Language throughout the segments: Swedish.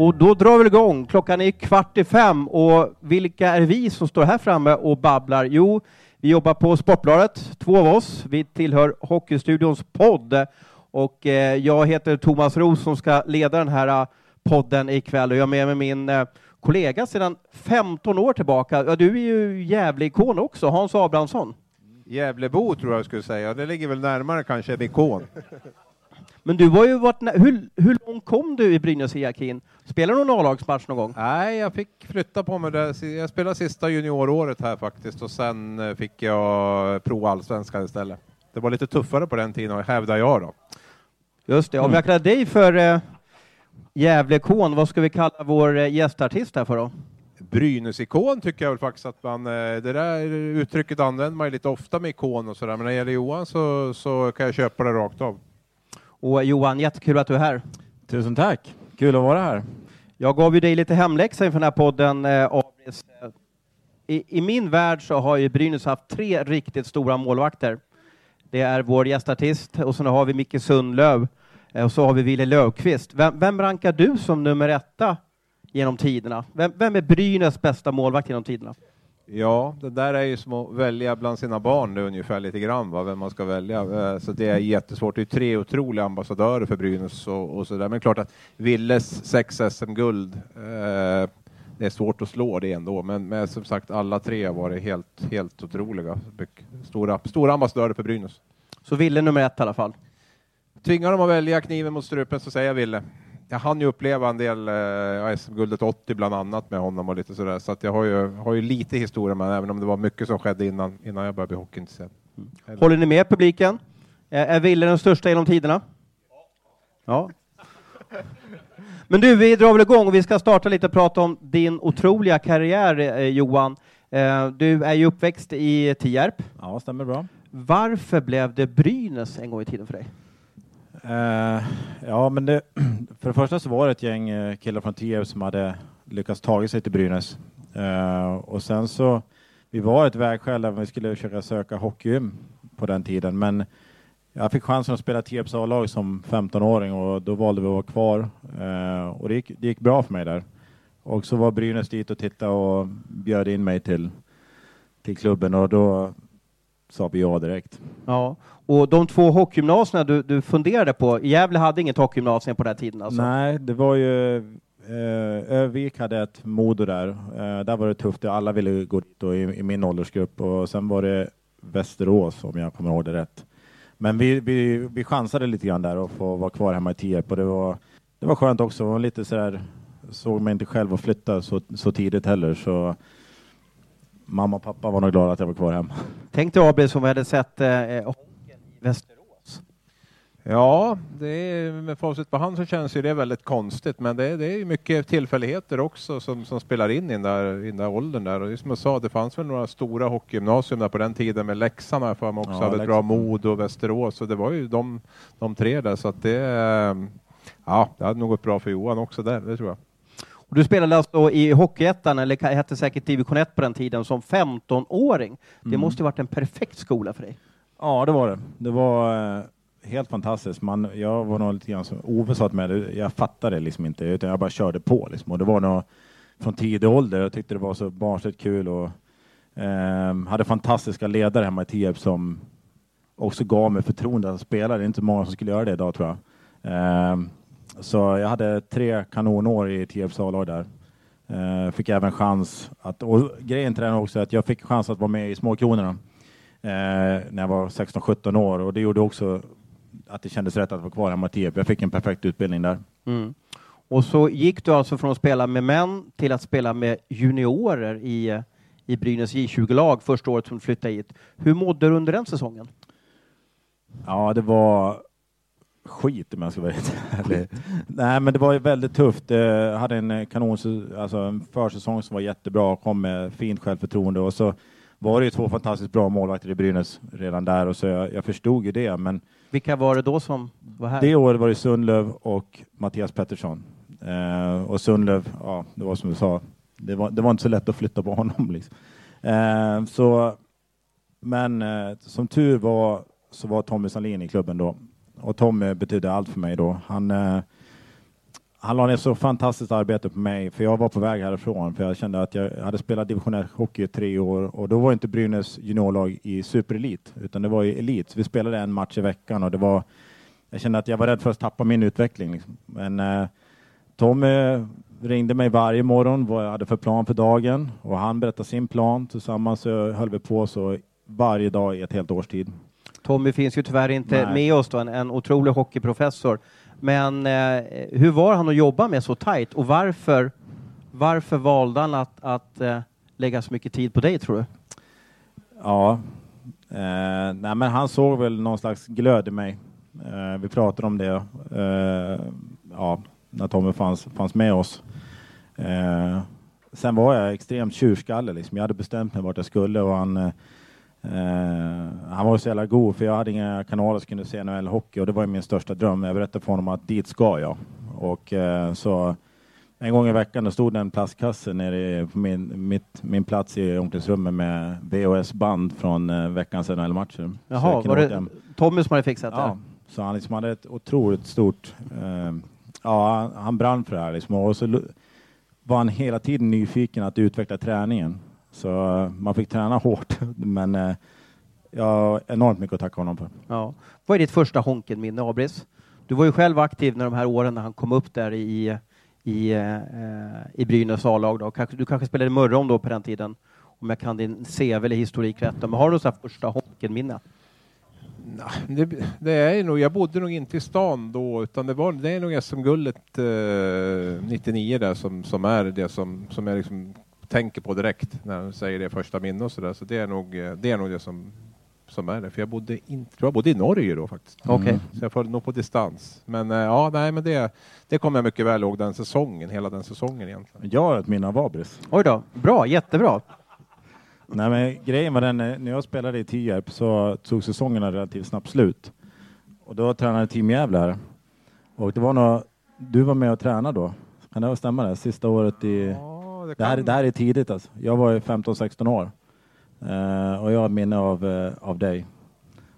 Och då drar vi igång. Klockan är kvart i fem och vilka är vi som står här framme och babblar? Jo, vi jobbar på Sportbladet, två av oss. Vi tillhör Hockeystudions podd och eh, jag heter Thomas Roos som ska leda den här eh, podden ikväll och jag är med mig min eh, kollega sedan 15 år tillbaka. Ja, du är ju Gävle-ikon också, Hans Abrahamsson. Gävlebo tror jag skulle säga, det ligger väl närmare kanske en ikon. Men du var ju varit, hur, hur långt kom du i Brynäs-hierarkin? Spelade du någon A-lagsmatch någon gång? Nej, jag fick flytta på mig där. Jag spelade sista junioråret här faktiskt och sen eh, fick jag prova allsvenskan istället. Det var lite tuffare på den tiden, hävdar jag då. Just det. Om jag kallar dig för eh, Gävle-ikon, vad ska vi kalla vår eh, gästartist här för då? Brynäs-ikon tycker jag väl faktiskt att man, eh, det där uttrycket använder man ju lite ofta med ikon och sådär, men när det gäller Johan så, så kan jag köpa det rakt av. Och Johan, jättekul att du är här. Tusen tack, kul att vara här. Jag gav ju dig lite hemläxa inför den här podden, eh. I, I min värld så har ju Brynäs haft tre riktigt stora målvakter. Det är vår gästartist och sen har vi Micke Sundlöv eh, och så har vi Wille Löfqvist. Vem, vem rankar du som nummer etta genom tiderna? Vem, vem är Brynäs bästa målvakt genom tiderna? Ja, det där är ju som att välja bland sina barn nu ungefär lite grann, va, vem man ska välja. Eh, så det är jättesvårt. Det är tre otroliga ambassadörer för Brynäs och, och så där. Men klart att Willes sex SM-guld, eh, det är svårt att slå det ändå. Men, men som sagt, alla tre har varit helt, helt otroliga. Stora, stora ambassadörer för Brynäs. Så Ville nummer ett i alla fall? Tvingar de att välja kniven mot strupen så säger jag Ville jag hann ju uppleva en del eh, SM-guldet 80 bland annat med honom och lite sådär, så att jag har ju, har ju lite historia med även om det var mycket som skedde innan, innan jag började bli hockeyintresserad. Mm. Håller ni med publiken? Är, är Wille den största genom tiderna? Ja. Men du, vi drar väl igång och vi ska starta lite och prata om din otroliga karriär, eh, Johan. Eh, du är ju uppväxt i Tierp. Ja, stämmer bra. Varför blev det Brynäs en gång i tiden för dig? Uh, ja, men det, för det första så var det ett gäng eh, killar från Tierp som hade lyckats ta sig till Brynäs. Uh, och sen så, vi var ett vägskäl där vi skulle försöka söka hockeygym på den tiden, men jag fick chansen att spela Tierps A-lag som 15-åring och då valde vi att vara kvar. och det gick, det gick bra för mig där. Och så var Brynäs dit och tittade och bjöd in mig till, till klubben och då sa vi ja direkt. Ja, och de två hockeygymnasierna du, du funderade på, Gävle hade inget hockeygymnasium på den tiden alltså? Nej, det var ju eh, Övik hade ett Modo där. Eh, där var det tufft, alla ville gå dit då, i, i, min åldersgrupp och sen var det Västerås om jag kommer ihåg det rätt. Men vi, vi, vi chansade lite grann där och få vara kvar hemma i Tierp och det var, det var skönt också. Och lite sådär, såg mig inte själv att flytta så, så tidigt heller så mamma och pappa var nog glada att jag var kvar hemma. Tänk dig Abel som vi hade sett eh, i Västerås. Ja, det är, med facit på hand så känns ju det väldigt konstigt, men det, det är mycket tillfälligheter också som, som spelar in i den, där, i den där åldern där. Och det som jag sa, det fanns väl några stora hockeygymnasium där på den tiden med Leksand för mig också, ja, hade bra Mod och Västerås, och det var ju de, de tre där, så att det, ja, det hade nog gått bra för Johan också där, det tror jag. Och du spelade alltså i Hockeyettan, eller hette säkert Division 1 på den tiden, som 15-åring. Det mm. måste varit en perfekt skola för dig? Ja, det var det. Det var eh, helt fantastiskt. Man, jag var nog lite grann som Ove sa till mig, jag fattade liksom inte, utan jag bara körde på. Liksom. Och det var nog från tidig ålder. Jag tyckte det var så barnsligt kul och eh, hade fantastiska ledare hemma i Tierp som också gav mig förtroende att spela. Det är inte många som skulle göra det idag tror jag. Eh, så jag hade tre kanonår i Tierps A-lag där. Uh, fick även chans att, och grejen till den också att jag fick chans att vara med i Småkronorna uh, när jag var 16-17 år och det gjorde också att det kändes rätt att vara kvar hemma i Tierp. Jag fick en perfekt utbildning där. Mm. Och så gick du alltså från att spela med män till att spela med juniorer i, i Brynäs J20-lag första året som du flyttade hit. Hur mådde du under den säsongen? Ja, det var skit om jag ska vara ärlig. Nej, men det var ju väldigt tufft. Jag hade en eh, kanon, alltså en försäsong som var jättebra, kom med fint självförtroende och så var det ju två fantastiskt bra målvakter i Brynäs redan där och så jag, jag förstod ju det. Men Vilka var det då som var här? Det året var det Sundlöv och Mattias Pettersson. Eh, och Sundlöv, ja, det var som du sa, det var, det var inte så lätt att flytta på honom. Liksom. Eh, så, men eh, som tur var så var Tommy Salin i klubben då och Tommy betydde allt för mig då. Han, eh, han la ner så fantastiskt arbete på mig, för jag var på väg härifrån, för jag kände att jag hade spelat division 1-hockey i tre år och då var inte Brynäs juniorlag i superelit, utan det var i elit. Vi spelade en match i veckan och det var, jag kände att jag var rädd för att tappa min utveckling. Liksom. Men eh, Tommy ringde mig varje morgon vad jag hade för plan för dagen och han berättade sin plan. Tillsammans så höll vi på så varje dag i ett helt års tid. Tommy finns ju tyvärr inte Nej. med oss då, en, en otrolig hockeyprofessor. Men eh, hur var han att jobba med så tajt och varför, varför valde han att, att eh, lägga så mycket tid på dig tror du? Ja, eh, nej, men han såg väl någon slags glöd i mig. Eh, vi pratade om det eh, ja, när Tommy fanns, fanns med oss. Eh, sen var jag extremt tjurskallig. Liksom. Jag hade bestämt mig vart jag skulle och han, eh, han var så jävla god för jag hade inga kanaler som kunde se NHL-hockey och det var min största dröm. Jag berättade för honom att dit ska jag. Och eh, så en gång i veckan då stod det en plastkasse nere på min, mitt, min plats i omklädningsrummet med VHS-band från eh, veckans NHL-matcher. Jaha, var det hem. Tommy som hade fixat det? Ja, så han liksom hade ett otroligt stort... Ja, han, han brann för det här liksom. Och så var han hela tiden nyfiken att utveckla träningen. Så eh, man fick träna hårt, men eh, jag har enormt mycket att tacka honom för. Ja. Vad är ditt första Honken-minne, Abris? Du var ju själv aktiv när de här åren när han kom upp där i, i, eh, i Brynäs A-lag. Du kanske spelade i Mörrum då på den tiden, om jag kan din CV eller historik rätt. Men har du så här första Honken-minne? Nej, det, det är nog, jag bodde nog inte i stan då utan det, var, det är nog SM-guldet eh, 99 där som, som är det som, som jag liksom tänker på direkt när jag säger det första minne och sådär. Så det är nog eh, det, är nog det som, som är det. För jag bodde, inte, jag bodde i Norge då faktiskt. Mm. Så jag följde nog på distans. Men eh, ja, nej men det, det kommer jag mycket väl ihåg den säsongen, hela den säsongen egentligen. Jag har ett minne av Abris. Oj då, bra, jättebra. Nej, men grejen var den, eh, när jag spelade i Tierp så tog säsongerna relativt snabbt slut. Och då tränade Team Gävle här. Och det var nog, du var med och tränade då. Kan det stämma det? Sista året i... Ja, det Det här, det här är tidigt alltså. Jag var ju 15-16 år. Eh, och jag har minne av, eh, av dig.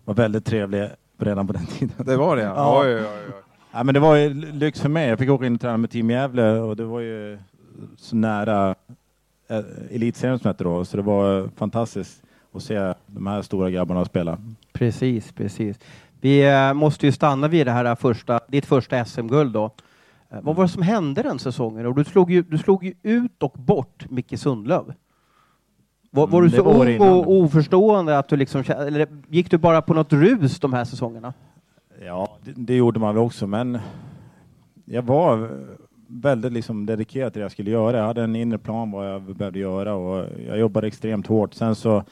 Var väldigt trevlig redan på den tiden. det var det Ja. Oj, oj, oj. Ja, men det var ju lyx för mig. Jag fick åka in och träna med Team Gävle och det var ju så nära eh, elitserien som hette då. Så det var fantastiskt att se de här stora grabbarna spela. Precis, precis. Vi eh, måste ju stanna vid det här första, ditt första SM-guld då. Eh, vad var det som hände den säsongen? Och du, slog ju, du slog ju ut och bort Micke Sundlöv. Var, var Mm, du så ung och oförstående att du liksom, eller gick du bara på något rus de här säsongerna? Ja, det, det gjorde man väl också, men jag var väldigt liksom dedikerad till det jag skulle göra. Jag hade en inre plan vad jag behövde göra och jag jobbade extremt hårt. Sen så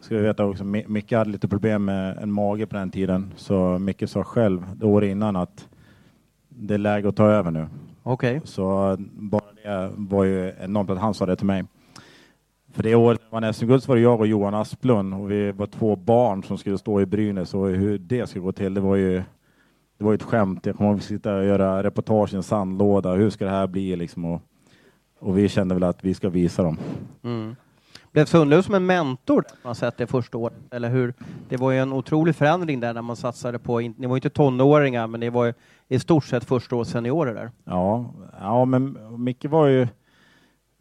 ska vi veta också, Mi- Micke hade lite problem med en mage på den tiden, så Micke sa själv det år innan att det är läge att ta över nu. Okej. Så bara det var ju enormt att han sa det till mig. För det året man SM-guld så var det jag och Johan Asplund och vi var två barn som skulle stå i Brynäs och hur det skulle gå till, det var ju det var ju ett skämt. Jag kommer att sitta och göra reportage i en sandlåda. Hur ska det här bli liksom? Och, och vi kände väl att vi ska visa dem. Mm. Blev Sundlöv som en mentor man sett det första året? Eller hur? Det var ju en otrolig förändring där när man satsade på, ni var ju inte tonåringar, men det var ju i stort sett första året seniorer där. Ja, ja, men Micke var ju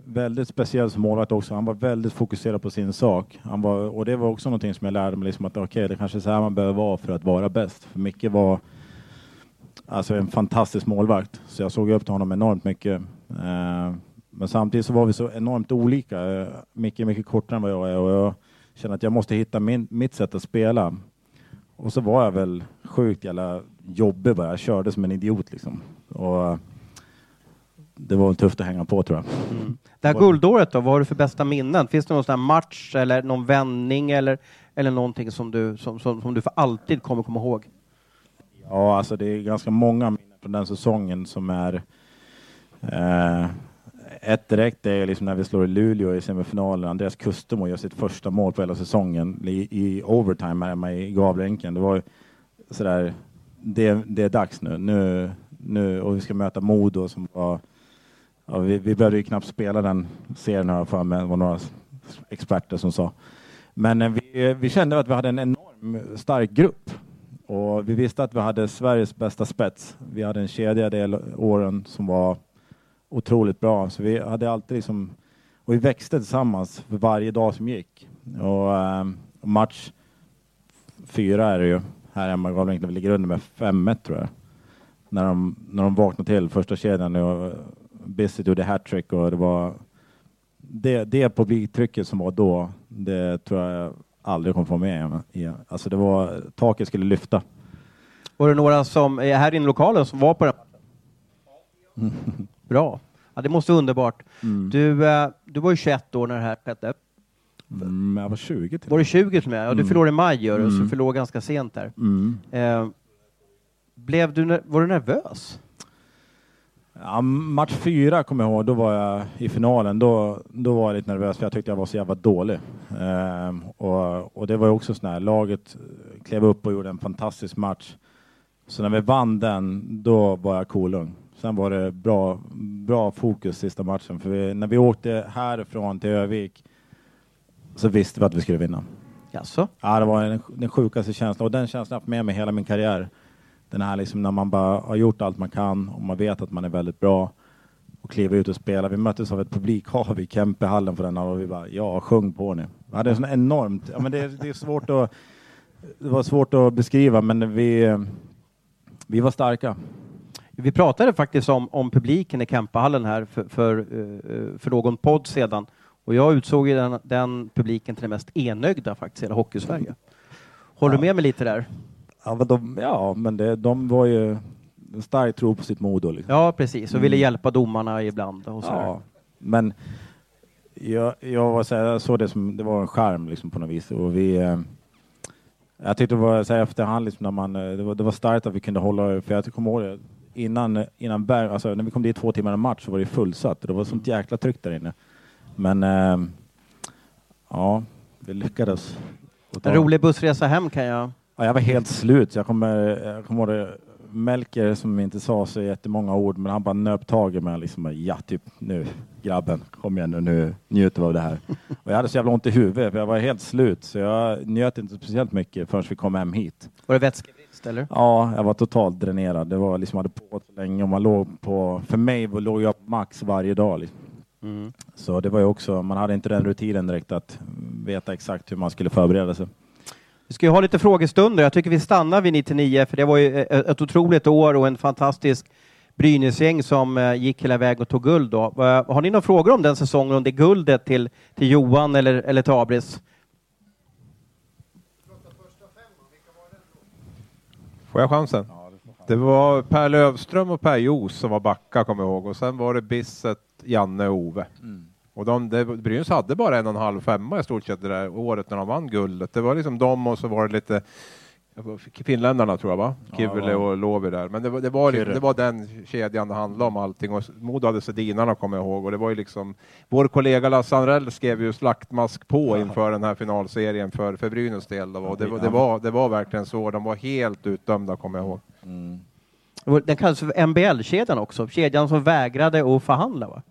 väldigt speciell som målvakt också. Han var väldigt fokuserad på sin sak. Han var, och det var också någonting som jag lärde mig, liksom att okej, det kanske är så här man behöver vara för att vara bäst. För Micke var alltså en fantastisk målvakt, så jag såg upp till honom enormt mycket. Eh, men samtidigt så var vi så enormt olika. Eh, Micke är mycket kortare än vad jag är och jag kände att jag måste hitta min, mitt sätt att spela. Och så var jag väl sjukt jävla jobbig bara. Jag körde som en idiot liksom. Och det var väl tufft att hänga på tror jag. Det här guldåret då, vad har du för bästa minnen? Finns det någon sån här match eller någon vändning eller, eller någonting som du, som, som, som du för alltid kommer komma ihåg? Ja, alltså det är ganska många minnen från den säsongen som är eh, ett direkt är liksom när vi slår i Luleå i semifinalen. Andreas Kustemo gör sitt första mål på hela säsongen i, i overtime hemma i Gavlänken. Det var sådär, det, det är dags nu. nu. Nu och vi ska möta Modo som var Ja, vi, vi behövde ju knappt spela den serien här för mig, det var några experter som sa. Men eh, vi, vi kände att vi hade en enorm stark grupp. Och vi visste att vi hade Sveriges bästa spets. Vi hade en kedja del åren som var otroligt bra. Så vi hade alltid liksom, och vi växte tillsammans för varje dag som gick. Och, och match fyra är det ju här hemma gav egentligen ligger under med 5-1 tror jag. När de, när de vaknade till första kedjan och Bissett gjorde hattrick och det var det, det publiktrycket som var då, det tror jag aldrig kommer få med igen. Alltså det var, taket skulle lyfta. Var det några som är här inne i lokalen som var på den? Bra. Ja, det måste vara underbart. Mm. Du, eh, du var ju 21 år när det här skedde. Mm, jag var 20 till Var du 20 till och med? Ja, du mm. förlorade i maj gör du, mm. så förlorade ganska sent där. Mm. Eh, blev du, var du nervös? Ja, match fyra kommer jag ihåg, då var jag i finalen. Då, då var jag lite nervös för jag tyckte jag var så jävla dålig. Eh, och, och det var ju också sån här, laget klev upp och gjorde en fantastisk match. Så när vi vann den, då var jag kolugn. Sen var det bra, bra fokus sista matchen. För vi, när vi åkte härifrån till Övik så visste vi att vi skulle vinna. Jaså? Ja, det var den, den sjukaste känslan och den känslan har jag haft med mig hela min karriär. Den här liksom när man bara har gjort allt man kan och man vet att man är väldigt bra och kliver ut och spelar. Vi möttes av ett publikhav i Kempehallen för den och vi bara ja, sjung på nu. Vi hade sån enormt, ja, men det, det är svårt att det var svårt att beskriva men vi, vi var starka. Vi pratade faktiskt om, om publiken i Kempehallen här för, för, eh, för någon podd sedan och jag utsåg ju den, den publiken till den mest enögda faktiskt i hela Hockeysverige. Håller ja. du med mig lite där? Ja, men de, ja, men det, de var ju en stark tro på sitt mod. Liksom. Ja, precis, och mm. ville hjälpa domarna ibland. Och så ja, men jag, jag, var så här, jag såg det som det var en skärm liksom, på något vis. Och vi, eh, jag tyckte det var så här, efterhand, liksom, när man, eh, det, var, det var starkt att vi kunde hålla, för jag kommer ihåg det, innan, innan Berg, alltså, när vi kom dit två timmar en match så var det fullsatt. Det var sånt jäkla tryck där inne. Men eh, ja, vi lyckades. En rolig bussresa hem kan jag... Ja, jag var helt slut. Jag kommer, jag kommer ihåg det. Melker som inte sa så jättemånga ord, men han bara nöp tag i mig. Liksom, ja, typ nu grabben, kom igen nu, nu njuter vi av det här. Och jag hade så jävla ont i huvudet, för jag var helt slut, så jag njöt inte speciellt mycket förrän vi kom hem hit. Var det vätskebrist eller? Ja, jag var totalt dränerad. Det var liksom, hade på så länge och man låg på, för mig låg jag på max varje dag. Liksom. Mm. Så det var ju också, man hade inte den rutinen direkt att veta exakt hur man skulle förbereda sig. Vi ska ju ha lite frågestunder. Jag tycker vi stannar vid 99, för det var ju ett otroligt år och en fantastisk Brynäsgäng som eh, gick hela vägen och tog guld. Då. Har ni några frågor om den säsongen, om det guldet till, till Johan eller, eller till Abris? Får jag chansen? Det var Per Lövström och Per Jos som var backa, kommer jag ihåg. Och sen var det Bisset, Janne och Ove. Mm. Och de, det, Brynäs hade bara en och en halv femma i stort sett det där året när de vann guldet. Det var liksom dem och så var det lite finländarna tror jag va? Kivile ja, och Lovi där. Men det var, det, var liksom, det var den kedjan det handlade om allting. Och Modo hade Sedinarna kommer jag ihåg. Och det var ju liksom, vår kollega Lasse Anrell skrev ju slaktmask på ja. inför den här finalserien för, för Brynäs del. Då. Och det, det, var, det var verkligen så. De var helt utdömda kommer jag ihåg. Mm. Den kallas för MBL-kedjan också. Kedjan som vägrade att förhandla va?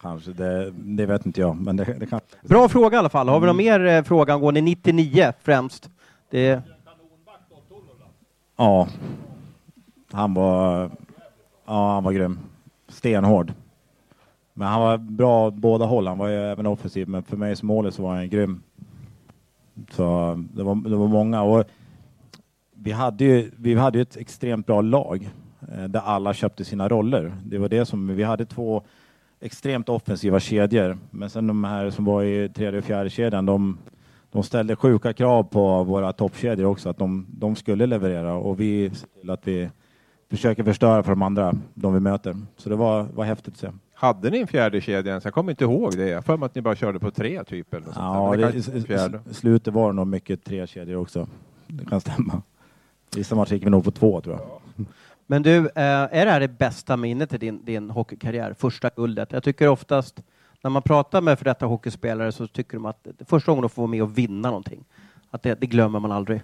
Kanske, det, det, vet inte jag. Men det, det kan... Bra fråga i alla fall. Har vi någon mer eh, fråga angående 99 främst? Det... Ja, han var, ja, han var grym. Stenhård. Men han var bra båda håll. Han var ju även offensiv, men för mig som målis var han grym. Så det var, det var många. Och vi hade ju vi hade ett extremt bra lag eh, där alla köpte sina roller. Det var det som vi hade två extremt offensiva kedjor. Men sen de här som var i tredje och fjärde kedjan, de, de ställde sjuka krav på våra toppkedjor också, att de, de skulle leverera och vi till att vi försöker förstöra för de andra, de vi möter. Så det var, var häftigt att se. Hade ni en fjärde kedja ens? Jag kommer inte ihåg det. Jag för mig att ni bara körde på tre typ. Eller ja, det, i slutet var det nog mycket tre kedjor också. Det kan stämma. Vissa matcher gick vi nog på två tror jag. Men du, eh, är det här det bästa minnet i din, din hockeykarriär? Första guldet? Jag tycker oftast när man pratar med för detta hockeyspelare så tycker de att det första gången de får vara med och vinna någonting, att det, det glömmer man aldrig.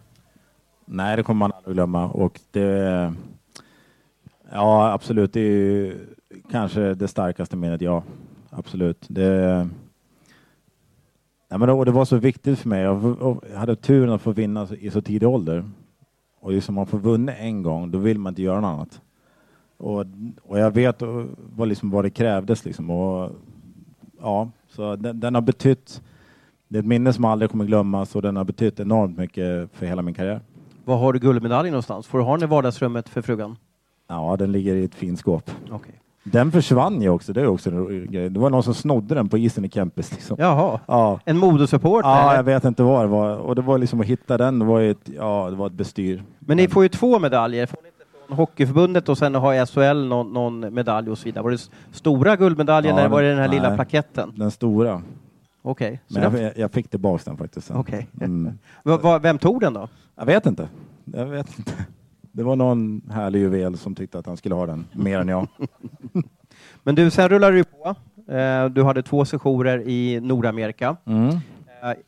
Nej, det kommer man aldrig glömma och det Ja, absolut. Det är ju kanske det starkaste minnet, ja. Absolut. Det, ja, men det, det var så viktigt för mig. Jag, jag hade turen att få vinna i så tidig ålder. Och liksom man får vunnit en gång, då vill man inte göra något annat. Och, och jag vet vad, liksom, vad det krävdes liksom. Och, ja, så den, den har betytt, det är ett minne som aldrig kommer glömmas och den har betytt enormt mycket för hela min karriär. Var har du guldmedaljen någonstans? Får du ha den i vardagsrummet för frugan? Ja, den ligger i ett fint skåp. Okej. Den försvann ju också, det är också. Det var någon som snodde den på isen i Kempis. Liksom. Jaha. Ja. En modesupporter? Ja, eller? jag vet inte vad det var. Och det var liksom att hitta den, det var ju ett, ja, det var ett bestyr. Men ni får ju två medaljer. Får ni inte från Hockeyförbundet och sen har SHL någon, någon medalj och så vidare. Var det stora guldmedaljen Ja, eller var det den här nej. lilla plaketten? Den stora. Okej. Så Men jag, jag fick tillbaka den faktiskt. Okej. Mm. Va- va- Vem tog den då? Jag vet inte. Jag vet inte. Det var någon härlig juvel som tyckte att han skulle ha den, mer än jag. Men du, sen rullade du på. Eh, Du hade två sessioner i Nordamerika. Mm. Eh,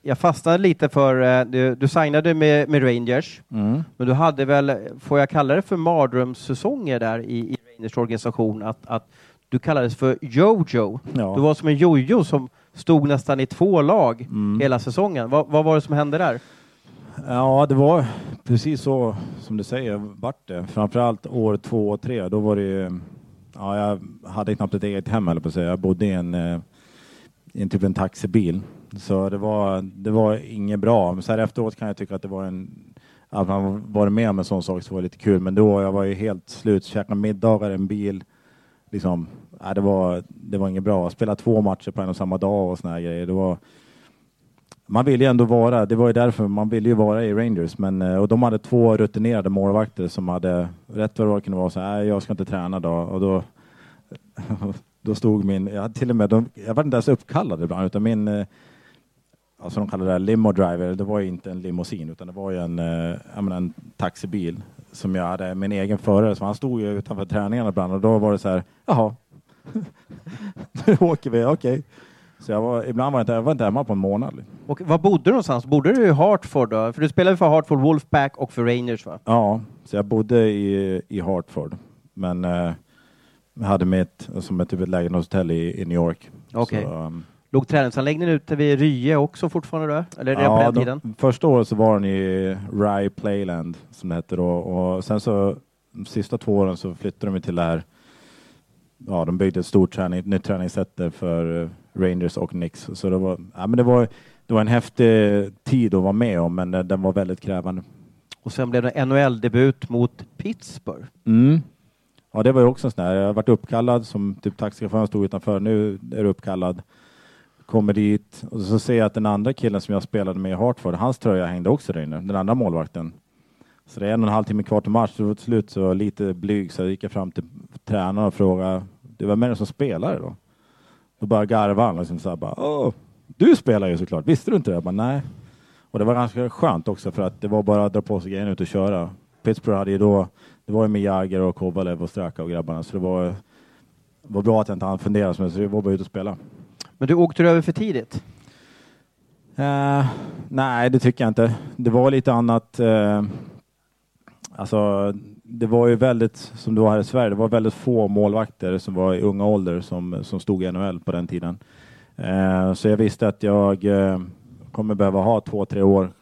Jag fastnade lite för, eh, du, du signade med, med Rangers, Mm. men du hade väl, får jag kalla det för mardrömssäsonger där i, i Rangers organisation, att, att du kallades för Jojo. Ja. Du var som en jojo som stod nästan i två lag Mm. hela säsongen. Vad, vad var det som hände där? Ja, det var precis så som du säger, vart det. Framförallt år två och tre, då var det ju- Ja, jag hade knappt ett eget hem eller på att säga. Jag bodde i en, eh, en typ en taxibil. Så det var, det var inget bra. Men så här efteråt kan jag tycka att det var en att man varit med om en sån sak så var det lite kul. Men då jag var ju helt slut, käkade middagar i en bil. Liksom, nej, det, var, det var inget bra. Spela två matcher på en och samma dag och såna här grejer. Det var, man ville ju ändå vara, det var ju därför man ville ju vara i Rangers, men, eh, och de hade två rutinerade målvakter som hade, rätt vad det var kunde vara så här, jag ska inte träna då, och då, då stod min, jag hade till och med, de, jag var inte ens uppkallad ibland, utan min, alltså de kallade det limo driver, det var ju inte en limousin, utan det var ju en, eh, jag menar, en taxibil som jag hade, min egen förare, så han stod ju utanför träningarna ibland, och då var det så här, jaha, nu åker vi, okej. Okay. Så jag var, ibland var jag inte, jag var inte hemma på en månad. liksom. Och var bodde du någonstans? Bodde du i Hartford då? För du spelade för Hartford Wolfpack och för Rangers va? Ja, så jag bodde i, i Hartford. Men eh, jag hade mitt, som ett, typ ett lägenhetshotell i, i New York. Okej. Så, um, Låg träningsanläggningen ute vid Rye också fortfarande då? Eller redan på den de- tiden? Första året så var den i Rye Playland, som det hette då. Och sen så, de sista två åren så flyttade de till det här, ja de byggde ett stort träning, nytt träningscenter för eh, Rangers och Knicks. Så det var, ja, men det var, det var en häftig tid att vara med om, men den, den var väldigt krävande. Och sen blev det NHL-debut mot Pittsburgh. Mm. Ja, det var ju också en sån där. Jag har varit uppkallad som typ taxichauffören stod utanför. Nu är du uppkallad. Kommer dit och så ser jag att den andra killen som jag spelade med i Hartford, hans tröja hängde också där inne. Den andra målvakten. Så det är en och en halv timme kvar till match. Så till slut så var jag lite blyg så jag gick fram till tränaren och frågade, det var med som spelare då? Då bara garvade han liksom så här bara, Åh, du spelar ju såklart, visste du inte det? Jag bara, nej. Och det var ganska skönt också för att det var bara att dra på sig grejen ut och köra. Pittsburgh hade ju då, det var ju med Jagger och Kovalev och Straka och grabbarna så det var, det var bra att jag inte hann fundera så det var bara ut och spela. Men du åkte du över för tidigt? Eh, nej, det tycker jag inte. Det var lite annat. Eh, alltså, det var ju väldigt, som det var här i Sverige, det var väldigt få målvakter som var i unga ålder som, som stod i NHL på den tiden. Eh, så jag visste att jag eh, kommer behöva ha två, tre år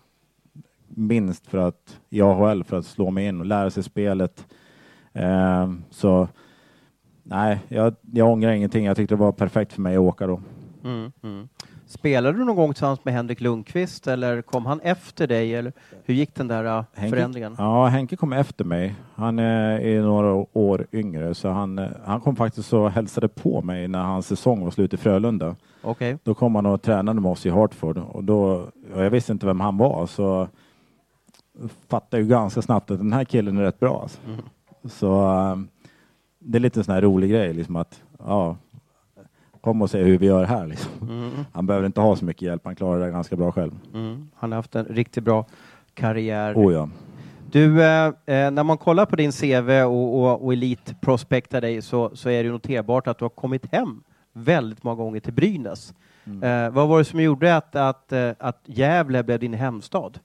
minst för att, i AHL för att slå mig in och lära sig spelet. Eh, så nej, jag, jag ångrar ingenting. Jag tyckte det var perfekt för mig att åka då. Mm, mm. Spelade du någon gång tillsammans med Henrik Lundqvist eller kom han efter dig? Eller hur gick den där uh, Henke- förändringen? Ja, Henke kom efter mig. Han eh, är några år yngre, så han, eh, han kom faktiskt och hälsade på mig när hans säsong var slut i Frölunda. Okej. Då kom han och tränade med oss i Hartford och då, och jag visste inte vem han var, så fattade jag ju ganska snabbt att den här killen är rätt bra. Alltså. Mm. Så det är lite en sån här rolig grej, liksom att ja, kom och se hur vi gör här. Liksom. Mm, Han behöver inte ha så mycket hjälp, han klarar det ganska bra själv. mm. Han har haft en riktigt bra karriär. Oh ja. Du, eh, eh, när man kollar på din CV och, och, och Elite prospektar dig så, så är det noterbart att du har kommit hem väldigt många gånger till Brynäs. Mm. Eh, vad var det som gjorde att, att, eh, att Gävle blev din hemstad?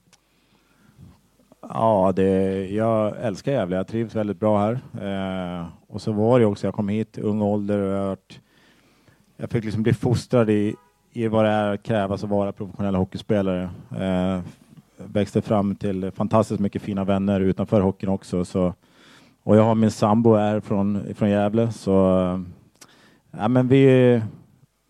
Ja, det, jag älskar Gävle. Jag trivs väldigt bra här. Eh, och så var det också, jag kom hit i ung ålder och jag, har varit, jag fick liksom bli fostrad i, i vad det är att krävas att vara professionell hockeyspelare. Eh, växte fram till fantastiskt mycket fina vänner utanför hockeyn också. Så, och jag har min sambo är från, från Gävle så eh, ja, men vi,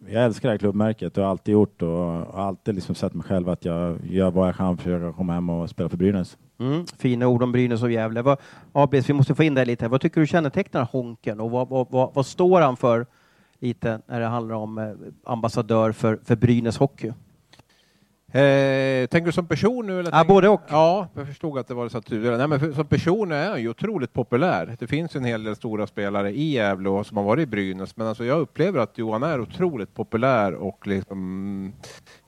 jag älskar det här klubbmärket och har alltid gjort och och alltid liksom sett mig själv att jag gör vad jag kan för att försöka komma hem och spela för Brynäs. Mm, fina ord om Brynäs och Gävle. Vad, ABS, vi måste få in det lite. Vad tycker du kännetecknar Honken och vad, vad, vad, vad står han för lite när det handlar om eh, ambassadör för, för Brynäs Hockey? Eh, tänker du som person nu? Eller Ja, både och. Ja, jag förstod att det var så att du... Nej, men för, som person är han ju otroligt populär. Det finns en hel del stora spelare i Gävle och som har varit i Brynäs, men alltså jag upplever att Johan är otroligt populär och liksom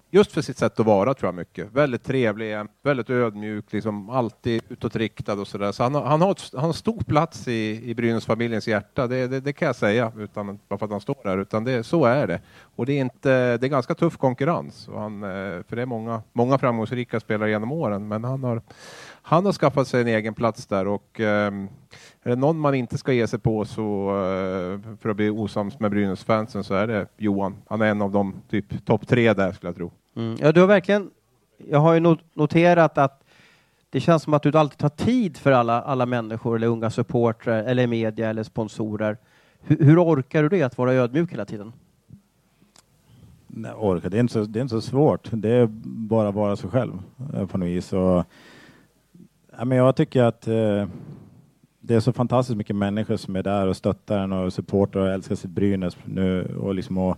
just för sitt sätt att vara tror jag mycket. Väldigt trevlig, väldigt ödmjuk, liksom alltid utåtriktad och sådär. Så han har, han har, ett, han har stor plats i, i Brynäs-familjens hjärta, det, det, det, kan jag säga, utan bara för att han står där, utan det, så är det. Och det är, inte, det är ganska tuff konkurrens, och han, eh, för det är många, många framgångsrika spelare genom åren, men han har, han har skaffat sig en egen plats där och eh, är det någon man inte ska ge sig på så eh, för att bli osams med Brynäs-fansen så är det Johan. Han är en av de typ topp tre där skulle jag tro. Mm. Ja, du har verkligen, jag har ju noterat att det känns som att du alltid tar tid för alla, alla människor eller unga supportrar eller media eller sponsorer. Hur, hur orkar du det, att vara ödmjuk hela tiden? Nej, orka, det är, inte så, det är inte så svårt. Det är bara att vara sig själv eh, på något vis. Och, ja, men jag tycker att eh, det är så fantastiskt mycket människor som är där och stöttar en och supportar och älskar sitt Brynäs nu och liksom och,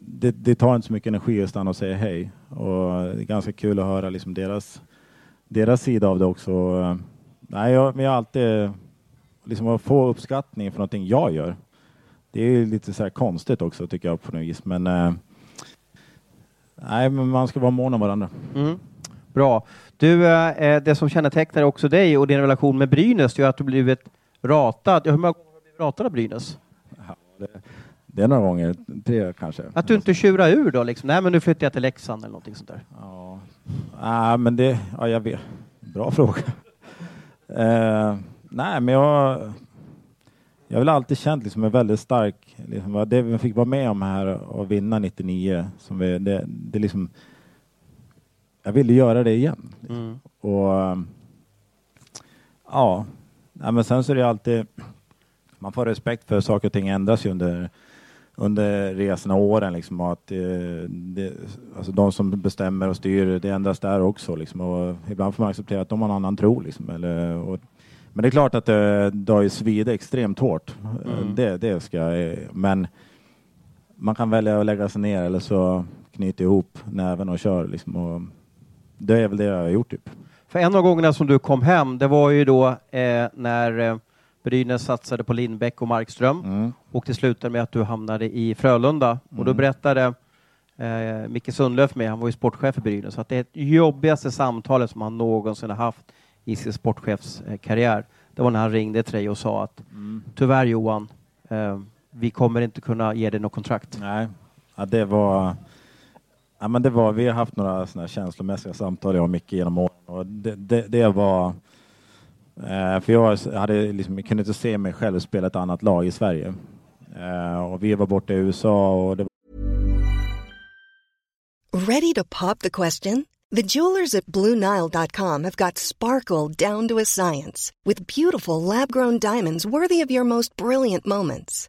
det, det, tar inte så mycket energi att stanna och säga hej och det är ganska kul att höra liksom deras, deras sida av det också. Nej, jag, men jag alltid liksom att få uppskattning för någonting jag gör. Det är lite så konstigt också tycker jag på något vis, men eh, nej, men man ska vara mån om varandra. Mm. Bra. Du, eh, det som kännetecknar också dig och din relation med Brynäs är att du blivit ratad. Hur många gånger har du blivit ratad av Brynäs? Ja, det, det, är några gånger, tre kanske. Att du inte tjurar ur då? Liksom. Nej, men nu flyttar jag till Leksand eller någonting sånt där. Ja, ah, men det, ja, jag vet. Bra fråga. eh, nej, men jag, jag har väl alltid känt liksom en väldigt stark, liksom, det vi fick vara med om här och vinna 99, som vi, det, det liksom jag ville göra det igen. Mm. Och ja, ja, men sen så är det alltid, man får respekt för saker och ting ändras ju under, under resorna och åren. Liksom, och att, eh, det, alltså de som bestämmer och styr, det ändras där också. Liksom, och ibland får man acceptera att de har en annan tro. Liksom, eller, och, men det är klart att det, det har ju svidit extremt hårt. Mm. Det, det ska Men man kan välja att lägga sig ner eller så knyta ihop näven och kör. Liksom, och, det är väl det jag har gjort typ. För en av gångerna som du kom hem, det var ju då eh, när eh, Brynäs satsade på Lindbäck och Markström mm. och det slutade med att du hamnade i Frölunda. Mm. Och då mm. berättade eh, Micke Sundlöf med, han var ju sportchef för Brynäs, att det är det jobbigaste samtalet som han någonsin har haft i sin sportchefskarriär. Det var när han ringde till dig och sa att mm. tyvärr Johan, eh, vi kommer inte kunna ge dig något kontrakt. Nej, ja, det var Ja, men det var, vi har haft några såna känslomässiga samtal jag och Micke genom åren och det, det, det var eh, för jag hade liksom, kunde inte se mig själv spela ett annat lag i Sverige. Eh, och vi var borta i USA och det var... Ready to pop the question? The jewelers at BlueNile.com have got sparkle down to a science with beautiful lab-grown diamonds worthy of your most brilliant moments.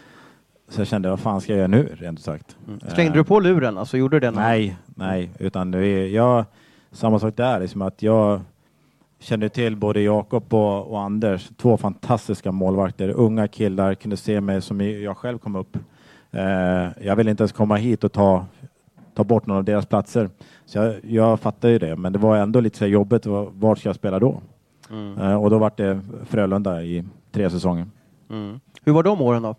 Så jag kände, vad fan ska jag göra nu, rent sagt. Mm. Slängde du på luren? Alltså, gjorde du det? Nej, nej, utan det är, jag, samma sak där, liksom att jag kände till både Jakob och, och, Anders, två fantastiska målvakter, unga killar, kunde se mig som jag själv kom upp. Eh, jag ville inte ens komma hit och ta, ta bort någon av deras platser. Så jag, jag fattade ju det, men det var ändå lite så jobbigt, vart ska jag spela då? Mm. Eh, och då var det Frölunda i tre säsonger. Mm. Hur var de åren då?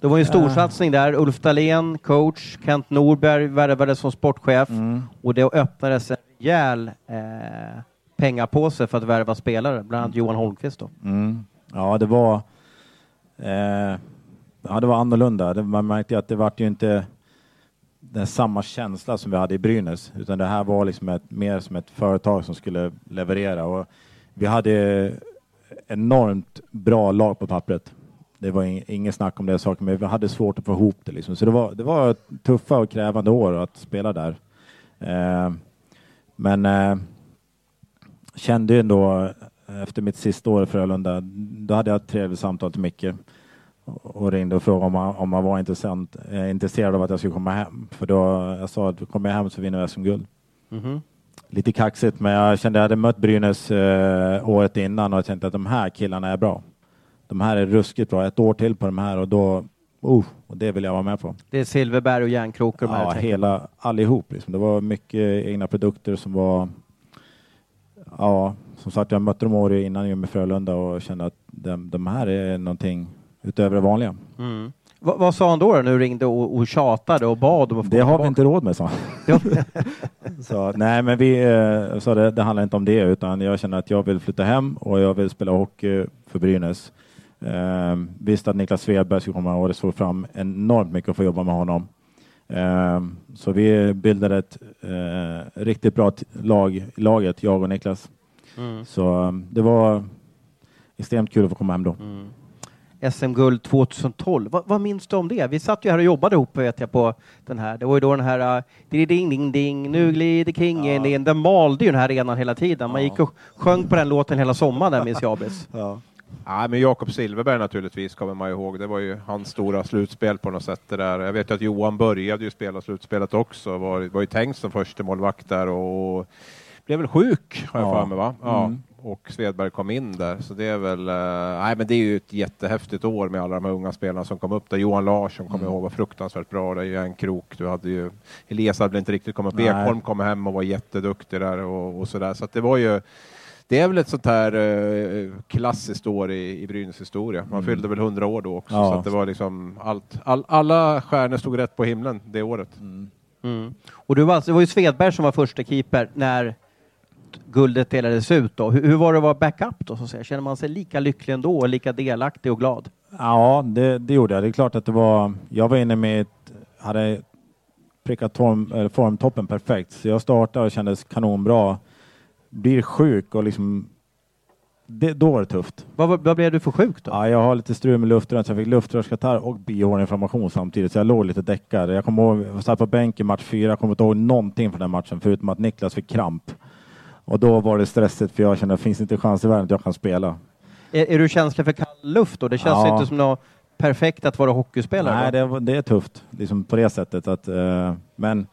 Det var ju en storsatsning där. Ulf Dahlén, coach, Kent Norberg värvades som sportchef mm. och det öppnades en rejäl eh, pengapåse för att värva spelare, bland annat Johan Holmqvist. Då. Mm. Ja, det var, eh, ja, det var annorlunda. Det, man märkte att det var ju inte den samma känsla som vi hade i Brynäs, utan det här var liksom ett, mer som ett företag som skulle leverera. Och vi hade enormt bra lag på pappret. Det var ing, inget snack om det saker, men vi hade svårt att få ihop det. Liksom. Så det var, det var tuffa och krävande år att spela där. Eh, men eh, kände ju ändå efter mitt sista år i Frölunda, då hade jag ett trevligt samtal till Micke och ringde och frågade om han, om han var intressant, eh, intresserad av att jag skulle komma hem. För då jag sa att kommer jag hem så vinner jag SM-guld. Mm -hmm. Lite kaxigt, men jag kände att jag hade mött Brynäs eh, året innan och jag tänkte att de här killarna är bra. De här är ruskigt bra. Ett år till på de här och då Oh, och det vill jag vara med på. Det är Silverberg och Järnkrok? Ja, hela, allihop. Liksom. Det var mycket egna produkter som var... Ja, som sagt, jag mötte dem året innan med Frölunda och kände att de, de här är någonting utöver det vanliga. Mm. Va, vad sa han då, då när du ringde och, och tjatade och bad om att få Det har vi inte råd med, sa så, nej, men vi uh, sa det, det handlar inte om det, utan jag känner att jag vill flytta hem och jag vill spela hockey för Brynäs. Uh, visste att Niklas Svedberg skulle komma och det såg fram enormt mycket att få jobba med honom. Uh, så vi bildade ett uh, riktigt bra lag, laget, jag och Niklas. Mm. Så um, det var extremt kul att få komma hem då. Mm. SM-guld 2012. Va, vad minns du om det? Vi satt ju här och jobbade ihop vet jag på den här. Det var ju då den här uh, ding ding ding, nu glider kingen ja. in. Den malde ju den här arenan hela tiden. Man ja. gick och sjöng på den låten hela sommaren minns jag. Ja. Ja, men Jakob Silverberg naturligtvis kommer man ihåg. Det var ju hans stora slutspel på något sätt. Det där. Jag vet ju att Johan började ju spela slutspelet också. Var, var ju tänkt som första målvakt där och blev väl sjuk har jag ja. för mig va? Ja. Mm och Svedberg kom in där. Så det är väl, uh, nej men det är ju ett jättehäftigt år med alla de här unga spelarna som kom upp där. Johan Larsson kommer mm. ihåg var fruktansvärt bra. Det är ju en krok. Du hade ju, Elias hade inte riktigt kommit upp. Ekholm kom hem och var jätteduktig där och, och sådär. Så det var ju, det är väl ett sånt här uh, klassiskt år i, i Brynäs historia. Man mm. fyllde väl hundra år då också. Ja. Så att det var liksom allt, all, alla stjärnor stod rätt på himlen det året. Mm. Mm. Och du var, det var ju Svedberg som var första keeper när guldet delades ut då. Hur, hur var det att vara backup då? Så att säga? Känner man sig lika lycklig ändå och lika delaktig och glad? Ja, det, det gjorde jag. Det är klart att det var... Jag var inne med ett, hade prickat form, formtoppen perfekt, så jag startade och kändes kanonbra. Blir sjuk och liksom det, då var det tufft. Vad, vad blev du för sjuk då? Ja, jag har lite strul med luftrören så jag fick luftrörskatarr och bihåleinflammation samtidigt så jag låg lite däckad. Jag kommer ihåg, jag satt på bänken match fyra, jag kommer inte ihåg någonting från den matchen förutom att Niklas fick kramp. Och då var det stressigt för jag kände att det finns inte chans i världen att jag kan spela. Är, är du känslig för kall luft då? Det känns ja. inte som något perfekt att vara hockeyspelare? Nej, det, det, är tufft liksom på det sättet. Att, uh, men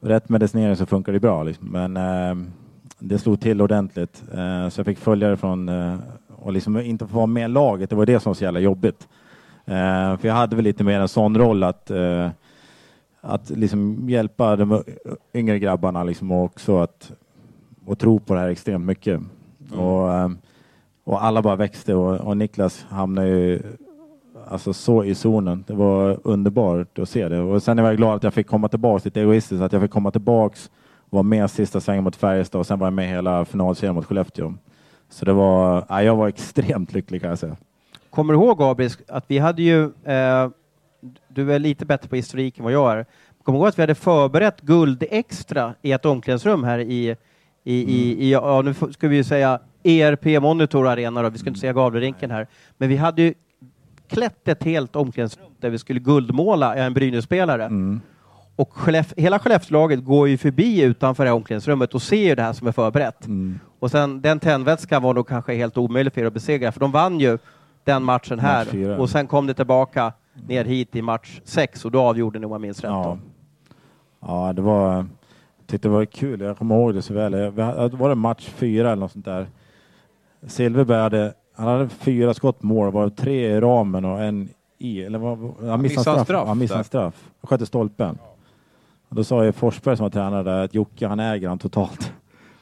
rätt medicinering så funkar det bra. Liksom. Men uh, det slog till ordentligt. Uh, så jag fick följa det från och liksom inte få vara med i laget. Det var det som var så jävla jobbigt. för jag hade väl lite mer en sån roll att att liksom hjälpa de yngre grabbarna liksom och också att och tro på det här extremt mycket. Mm. Och, och alla bara växte och, och Niklas hamnade ju alltså så i zonen. Det var underbart att se det. Och sen är jag glad att jag fick komma tillbaks, lite egoistiskt, att jag fick komma tillbaks, vara med sista svängen mot Färjestad och sen var jag med hela finalserien mot Skellefteå. Så det var, ja, jag var extremt lycklig kan jag säga. Kommer du ihåg Gabriel, att vi hade ju, eh, du är lite bättre på historik än vad jag är. Kommer du ihåg att vi hade förberett guld extra i ett omklädningsrum här i i, mm. i, i, ja, nu ska vi ju säga ERP Monitor Arena då, vi ska inte säga Gavlerinken här. Men vi hade ju klätt ett helt omklädningsrum där vi skulle guldmåla en Brynäs-spelare. Mm. Och Skellef hela Skellefteålaget går ju förbi utanför det här omklädningsrummet och ser ju det här som är förberett. Mm. Och sen den tändvätskan var nog kanske helt omöjlig för er att besegra, för de vann ju den matchen här. Match och sen kom det tillbaka ner hit i match sex och då avgjorde ni om jag minns rätt. Ja. ja, det var tyckte det var kul. Jag kommer ihåg det så väl. Det var det match fyra eller något sånt där. Silverberg hade, han hade fyra skott mål, var tre i ramen och en i. Eller var, han missade straff. straff. Han missade straff. Han sköt i stolpen. Och då sa ju Forsberg som var tränare där att Jocke han äger han totalt.